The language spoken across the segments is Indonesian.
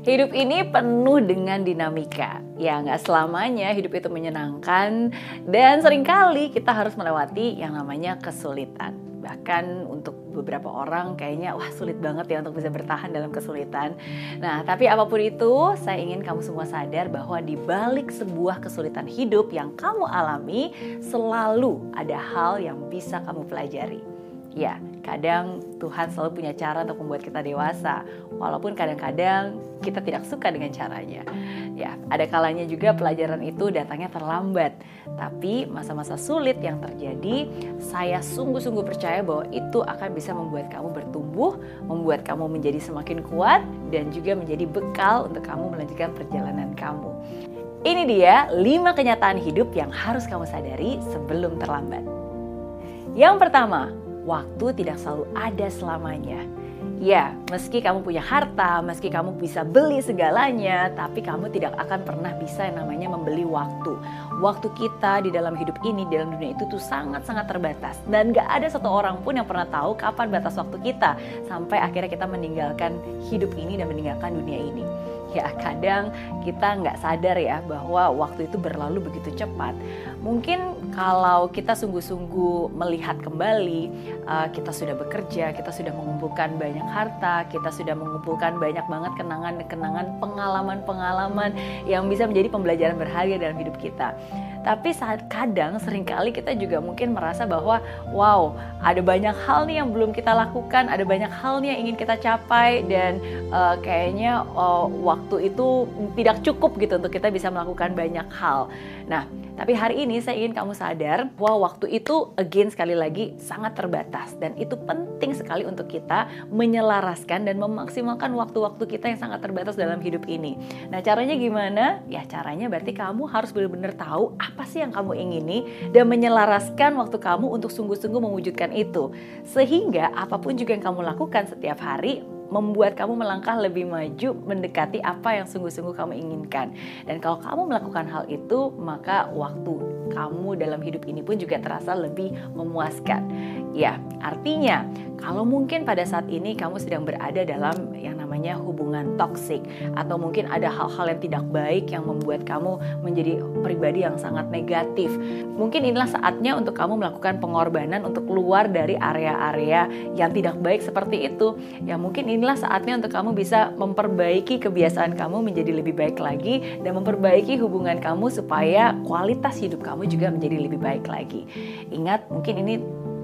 Hidup ini penuh dengan dinamika. Ya, nggak selamanya hidup itu menyenangkan dan sering kali kita harus melewati yang namanya kesulitan. Bahkan untuk beberapa orang kayaknya wah sulit banget ya untuk bisa bertahan dalam kesulitan. Nah, tapi apa pun itu, saya ingin kamu semua sadar bahwa di balik sebuah kesulitan hidup yang kamu alami selalu ada hal yang bisa kamu pelajari. Ya, kadang Tuhan selalu punya cara untuk membuat kita dewasa, walaupun kadang-kadang kita tidak suka dengan caranya. Ya, ada kalanya juga pelajaran itu datangnya terlambat. Tapi masa-masa sulit yang terjadi, saya sungguh-sungguh percaya bahwa itu akan bisa membuat kamu bertumbuh, membuat kamu menjadi semakin kuat, dan juga menjadi bekal untuk kamu melanjutkan perjalanan kamu. Ini dia 5 kenyataan hidup yang harus kamu sadari sebelum terlambat. Yang pertama, waktu tidak selalu ada selamanya. Ya, meski kamu punya harta, meski kamu bisa beli segalanya, tapi kamu tidak akan pernah bisa yang namanya membeli waktu. Waktu kita di dalam hidup ini, di dalam dunia itu tuh sangat-sangat terbatas. Dan gak ada satu orang pun yang pernah tahu kapan batas waktu kita. Sampai akhirnya kita meninggalkan hidup ini dan meninggalkan dunia ini ya kadang kita nggak sadar ya bahwa waktu itu berlalu begitu cepat. Mungkin kalau kita sungguh-sungguh melihat kembali, uh, kita sudah bekerja, kita sudah mengumpulkan banyak harta, kita sudah mengumpulkan banyak banget kenangan-kenangan, pengalaman-pengalaman yang bisa menjadi pembelajaran berharga dalam hidup kita. Tapi saat kadang sering kali kita juga mungkin merasa bahwa wow, ada banyak hal nih yang belum kita lakukan, ada banyak hal nih yang ingin kita capai dan uh, kayaknya uh, waktu itu tidak cukup gitu untuk kita bisa melakukan banyak hal. Nah, tapi hari ini saya ingin kamu sadar bahwa waktu itu again sekali lagi sangat terbatas dan itu penting sekali untuk kita menyelaraskan dan memaksimalkan waktu-waktu kita yang sangat terbatas dalam hidup ini. Nah, caranya gimana? Ya, caranya berarti kamu harus benar-benar tahu apa sih yang kamu ingini dan menyelaraskan waktu kamu untuk sungguh-sungguh mewujudkan itu. Sehingga apa pun juga yang kamu lakukan setiap hari membuat kamu melangkah lebih maju mendekati apa yang sungguh-sungguh kamu inginkan. Dan kalau kamu melakukan hal itu, maka waktu kamu dalam hidup ini pun juga terasa lebih memuaskan. Ya, artinya kalau mungkin pada saat ini kamu sedang berada dalam yang namanya hubungan toksik atau mungkin ada hal-hal yang tidak baik yang membuat kamu menjadi pribadi yang sangat negatif. Mungkin inilah saatnya untuk kamu melakukan pengorbanan untuk keluar dari area-area yang tidak baik seperti itu. Ya mungkin inilah saatnya untuk kamu bisa memperbaiki kebiasaan kamu menjadi lebih baik lagi dan memperbaiki hubungan kamu supaya kualitas hidup kamu juga menjadi lebih baik lagi. Ingat, mungkin ini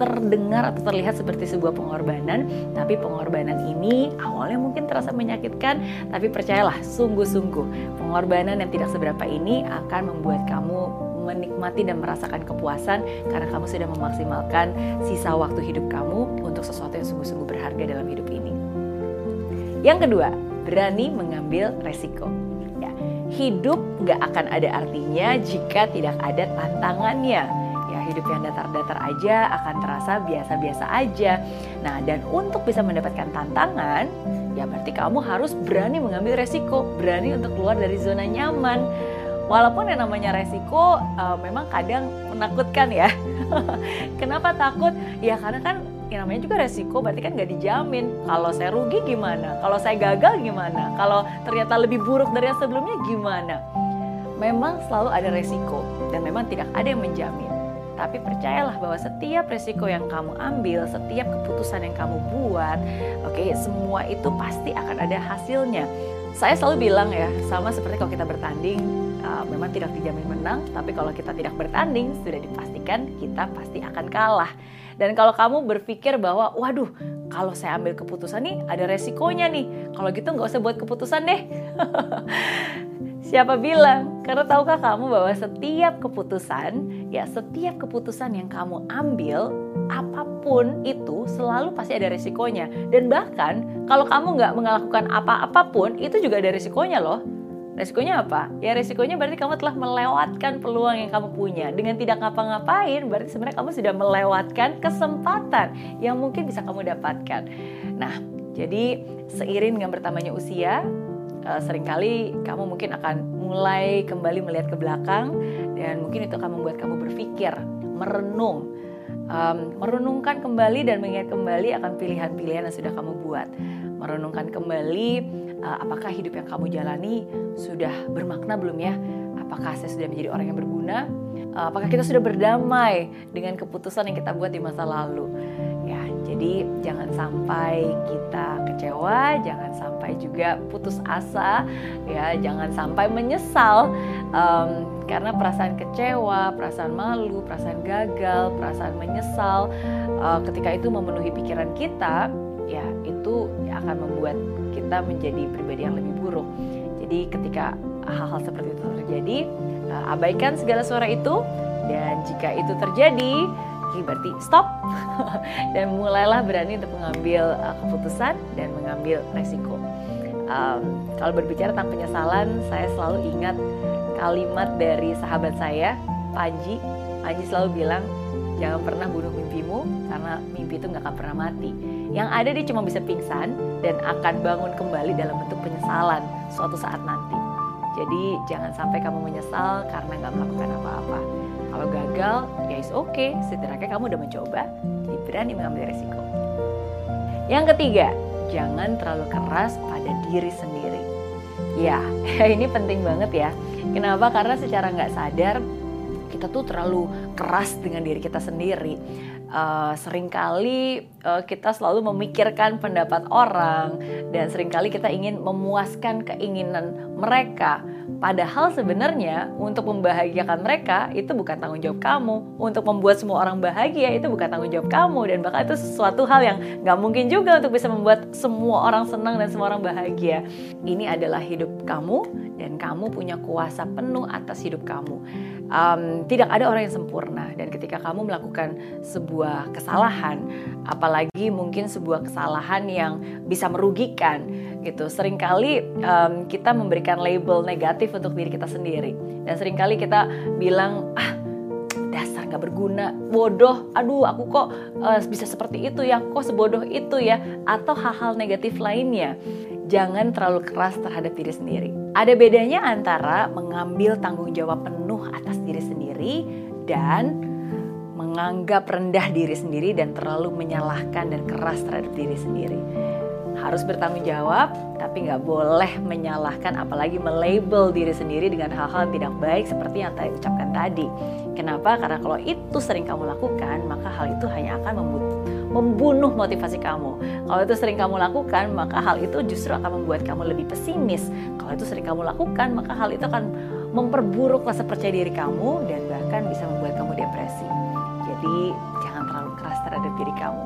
terdengar atau terlihat seperti sebuah pengorbanan, tapi pengorbanan ini awalnya mungkin terasa menyakitkan, tapi percayalah sungguh-sungguh pengorbanan yang tidak seberapa ini akan membuat kamu menikmati dan merasakan kepuasan karena kamu sudah memaksimalkan sisa waktu hidup kamu untuk sesuatu yang sungguh-sungguh berharga dalam hidup ini. Yang kedua, berani mengambil resiko. Ya, hidup nggak akan ada artinya jika tidak ada tantangannya hidup yang datar-datar aja akan terasa biasa-biasa aja. Nah, dan untuk bisa mendapatkan tantangan, ya berarti kamu harus berani mengambil resiko, berani untuk keluar dari zona nyaman. Walaupun yang namanya resiko uh, memang kadang menakutkan ya. Kenapa takut? Ya karena kan yang namanya juga resiko berarti kan gak dijamin. Kalau saya rugi gimana? Kalau saya gagal gimana? Kalau ternyata lebih buruk dari yang sebelumnya gimana? Memang selalu ada resiko dan memang tidak ada yang menjamin. Tapi percayalah bahwa setiap resiko yang kamu ambil, setiap keputusan yang kamu buat, oke, okay, semua itu pasti akan ada hasilnya. Saya selalu bilang ya, sama seperti kalau kita bertanding, uh, memang tidak dijamin menang, tapi kalau kita tidak bertanding, sudah dipastikan kita pasti akan kalah. Dan kalau kamu berpikir bahwa, waduh, kalau saya ambil keputusan nih ada resikonya nih. Kalau gitu nggak usah buat keputusan deh. Siapa bilang? Karena tahukah kamu bahwa setiap keputusan, ya setiap keputusan yang kamu ambil, apa pun itu selalu pasti ada resikonya. Dan bahkan kalau kamu nggak melakukan apa-apapun, itu juga ada resikonya loh. Resikonya apa? Ya resikonya berarti kamu telah melewatkan peluang yang kamu punya. Dengan tidak ngapa-ngapain, berarti sebenarnya kamu sudah melewatkan kesempatan yang mungkin bisa kamu dapatkan. Nah, jadi seiring dengan bertambahnya usia, uh, sering kali kamu mungkin akan mulai kembali melihat ke belakang dan mungkin itu akan membuat kamu berpikir, merenung, um, merenungkan kembali dan mengingat kembali akan pilihan-pilihan yang sudah kamu buat. merenungkan kembali apakah hidup yang kamu jalani sudah bermakna belum ya? Apakah saya sudah menjadi orang yang berguna? Uh, apakah kita sudah berdamai dengan keputusan yang kita buat di masa lalu? Ya, jadi jangan sampai kita kecewa, jangan sampai juga putus asa, ya, jangan sampai menyesal um, karena perasaan kecewa, perasaan malu, perasaan gagal, perasaan menyesal uh, ketika itu memenuhi pikiran kita, ya itu akan membuat kita menjadi pribadi yang lebih buruk. Jadi ketika hal-hal seperti itu terjadi, uh, abaikan segala suara itu dan jika itu terjadi, berarti stop dan mulailah berani untuk mengambil uh, keputusan dan mengambil resiko. Um, kalau berbicara tentang penyesalan, saya selalu ingat kalimat dari sahabat saya, Panji. Panji selalu bilang, jangan pernah bunuh mimpimu karena mimpi itu nggak akan pernah mati. Yang ada dia cuma bisa pingsan dan akan bangun kembali dalam bentuk penyesalan suatu saat nanti. Jadi jangan sampai kamu menyesal karena nggak melakukan apa-apa. Kalau gagal, ya is oke. Okay. Setidaknya kamu udah mencoba, jadi berani mengambil risiko. Yang ketiga, jangan terlalu keras pada diri sendiri. Ya, ini penting banget ya. Kenapa? Karena secara nggak sadar kita tuh terlalu keras dengan diri kita sendiri. Uh, sering kali uh, kita selalu memikirkan pendapat orang dan sering kali kita ingin memuaskan keinginan mereka Padahal sebenarnya untuk membahagiakan mereka itu bukan tanggung jawab kamu. Untuk membuat semua orang bahagia itu bukan tanggung jawab kamu. Dan bahkan itu sesuatu hal yang gak mungkin juga untuk bisa membuat semua orang senang dan semua orang bahagia. Ini adalah hidup kamu dan kamu punya kuasa penuh atas hidup kamu. Um, tidak ada orang yang sempurna dan ketika kamu melakukan sebuah kesalahan, apalagi mungkin sebuah kesalahan yang bisa merugikan, gitu. Seringkali um, kita memberikan label negatif untuk diri kita sendiri dan sering kali kita bilang ah dasar nggak berguna, bodoh, aduh aku kok uh, bisa seperti itu ya, kok sebodoh itu ya, atau hal-hal negatif lainnya. Jangan terlalu keras terhadap diri sendiri. Ada bedanya antara mengambil tanggung jawab penuh atas diri sendiri dan menganggap rendah diri sendiri dan terlalu menyalahkan dan keras terhadap diri sendiri harus bertanggung jawab, tapi nggak boleh menyalahkan apalagi melabel diri sendiri dengan hal-hal tidak baik seperti yang saya ucapkan tadi. Kenapa? Karena kalau itu sering kamu lakukan, maka hal itu hanya akan membunuh motivasi kamu. Kalau itu sering kamu lakukan, maka hal itu justru akan membuat kamu lebih pesimis. Kalau itu sering kamu lakukan, maka hal itu akan memperburuk rasa percaya diri kamu dan bahkan bisa membuat kamu depresi. Jadi jangan terlalu keras terhadap diri kamu.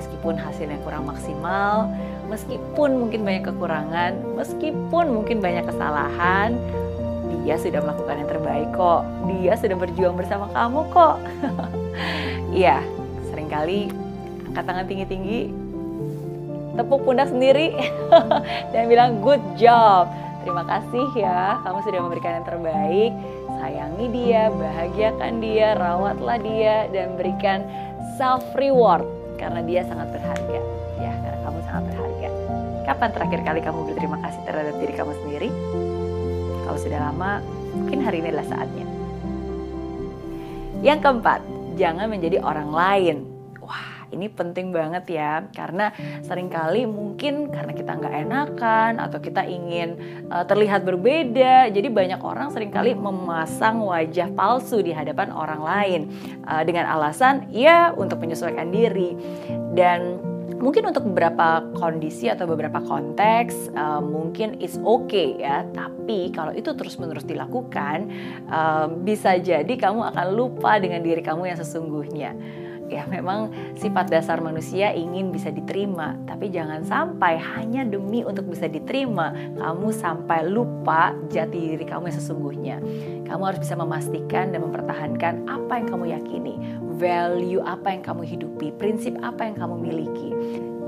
Meskipun hasilnya kurang maksimal, meskipun mungkin banyak kekurangan, meskipun mungkin banyak kesalahan, dia sudah melakukan yang terbaik kok. Dia sudah berjuang bersama kamu kok. Iya, sering kali angkat tangan tinggi-tinggi, tepuk pundak sendiri, dan bilang good job. Terima kasih ya, kamu sudah memberikan yang terbaik. Sayangi dia, bahagiakan dia, rawatlah dia, dan berikan self reward karena dia sangat berharga. Ya, karena kamu sangat berharga. Kapan terakhir kali kamu berterima kasih terhadap diri kamu sendiri? Kalau sudah lama, mungkin hari ini adalah saatnya. Yang keempat, jangan menjadi orang lain. Ini penting banget ya, karena sering kali mungkin karena kita nggak enakan atau kita ingin uh, terlihat berbeda, jadi banyak orang sering kali memasang wajah palsu di hadapan orang lain uh, dengan alasan ya untuk menyesuaikan diri. Dan mungkin untuk beberapa kondisi atau beberapa konteks uh, mungkin it's okay ya tapi kalau itu terus menerus dilakukan bisa jadi kamu akan lupa dengan diri kamu yang sesungguhnya ya memang sifat dasar manusia ingin bisa diterima tapi jangan sampai hanya demi untuk bisa diterima kamu sampai lupa jati diri kamu yang sesungguhnya kamu harus bisa memastikan dan mempertahankan apa yang kamu yakini value apa yang kamu hidupi prinsip apa yang kamu miliki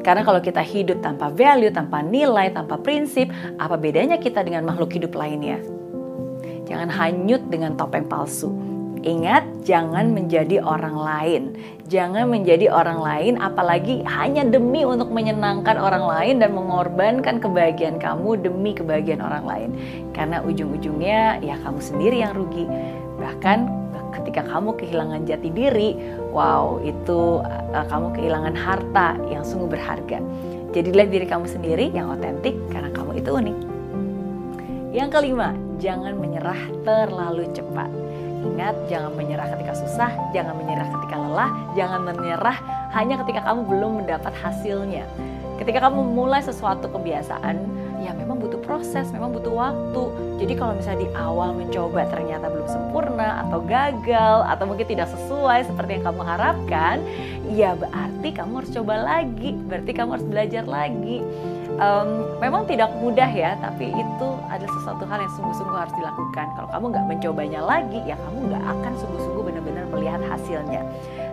karena kalau kita hidup tanpa value, tanpa nilai, tanpa prinsip, apa bedanya kita dengan makhluk hidup lainnya? Jangan hanyut dengan topeng palsu. Ingat, jangan menjadi orang lain. Jangan menjadi orang lain, apalagi hanya demi untuk menyenangkan orang lain dan mengorbankan kebahagiaan kamu demi kebahagiaan orang lain. Karena ujung-ujungnya, ya kamu sendiri yang rugi. Bahkan ketika kamu kehilangan jati diri, wow, itu uh, kamu kehilangan harta yang sungguh berharga. Jadilah diri kamu sendiri yang otentik karena kamu itu unik. Yang kelima, jangan menyerah terlalu cepat. Ingat, jangan menyerah ketika susah, jangan menyerah ketika lelah, jangan menyerah hanya ketika kamu belum mendapat hasilnya. Ketika kamu mulai sesuatu kebiasaan, ya memang butuh proses, memang butuh waktu. Jadi kalau misalnya di awal mencoba ternyata belum sempurna atau gagal atau mungkin tidak sesuai seperti yang kamu harapkan, ya berarti kamu harus coba lagi, berarti kamu harus belajar lagi um, memang tidak mudah ya, tapi itu adalah sesuatu hal yang sungguh-sungguh harus dilakukan. Kalau kamu nggak mencobanya lagi, ya kamu nggak akan sungguh-sungguh benar-benar melihat hasilnya.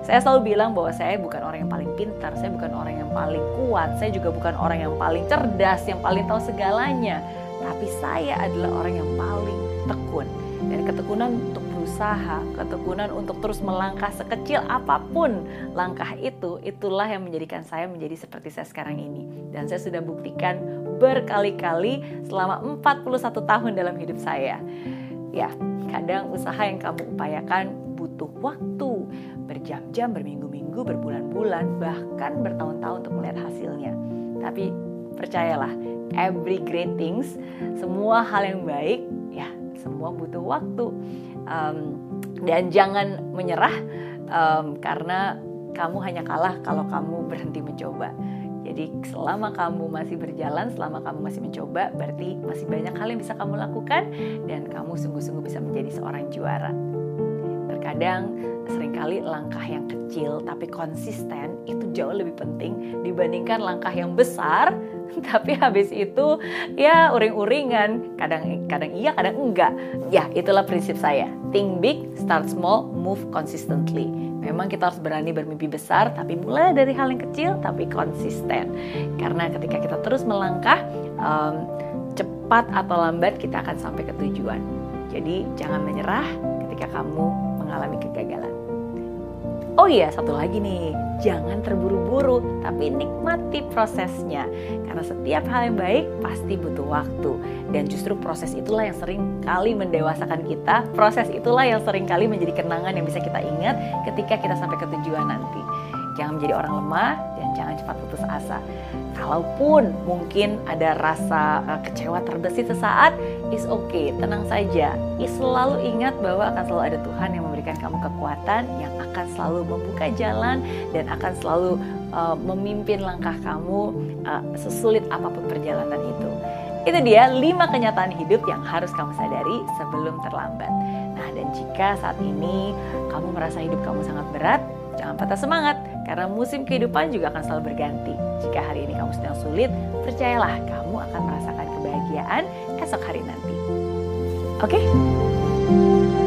Saya selalu bilang bahwa saya bukan orang yang paling pintar, saya bukan orang yang paling kuat, saya juga bukan orang yang paling cerdas, yang paling tahu segalanya. Tapi saya adalah orang yang paling tekun. Dan ketekunan untuk berusaha, ketekunan untuk terus melangkah sekecil apa pun langkah itu, itulah yang menjadikan saya menjadi seperti saya sekarang ini. Dan saya sudah buktikan berkali-kali selama 41 tahun dalam hidup saya. Ya, kadang usaha yang kamu upayakan butuh waktu, berjam-jam, berminggu-minggu, berbulan-bulan, bahkan bertahun-tahun untuk melihat hasilnya. Tapi percayalah, every great things, semua hal yang baik, ya semua butuh waktu um, dan jangan menyerah um, karena kamu hanya kalah kalau kamu berhenti mencoba. Jadi selama kamu masih berjalan, selama kamu masih mencoba, berarti masih banyak hal yang bisa kamu lakukan dan kamu sungguh-sungguh bisa menjadi seorang juara. Terkadang sering kali langkah yang kecil tapi konsisten itu jauh lebih penting dibandingkan langkah yang besar tapi habis itu ya uring-uringan. Kadang kadang iya kadang enggak. Ya itulah prinsip saya. Think big start small move consistently. Memang kita harus berani bermimpi besar tapi mulai dari hal yang kecil tapi konsisten. Karena ketika kita terus melangkah um, cepat atau lambat kita akan sampai ke tujuan. Jadi jangan menyerah ketika kamu mengalami kegagalan. Oh iya, satu lagi nih, jangan terburu-buru, tapi nikmati prosesnya. Karena setiap hal yang baik pasti butuh waktu. Dan justru proses itulah yang sering kali mendewasakan kita. Proses itulah yang sering kali menjadi kenangan yang bisa kita ingat ketika kita sampai ke tujuan nanti. Jangan menjadi orang lemah dan jangan cepat putus asa. Kalaupun mungkin ada rasa uh, kecewa terbesit sesaat, is okay, tenang saja. Is selalu ingat bahwa akan selalu ada Tuhan yang memberikan kamu kekuatan yang akan selalu membuka jalan dan akan selalu uh, memimpin langkah kamu uh, sesulit apa pun perjalanan itu. Itu dia lima kenyataan hidup yang harus kamu sadari sebelum terlambat. Nah, dan jika saat ini kamu merasa hidup kamu sangat berat, Jangan patah semangat, karena musim kehidupan juga akan selalu berganti. Jika hari ini kamu sedang sulit, percayalah kamu akan merasakan kebahagiaan esok hari nanti. Oke? Okay?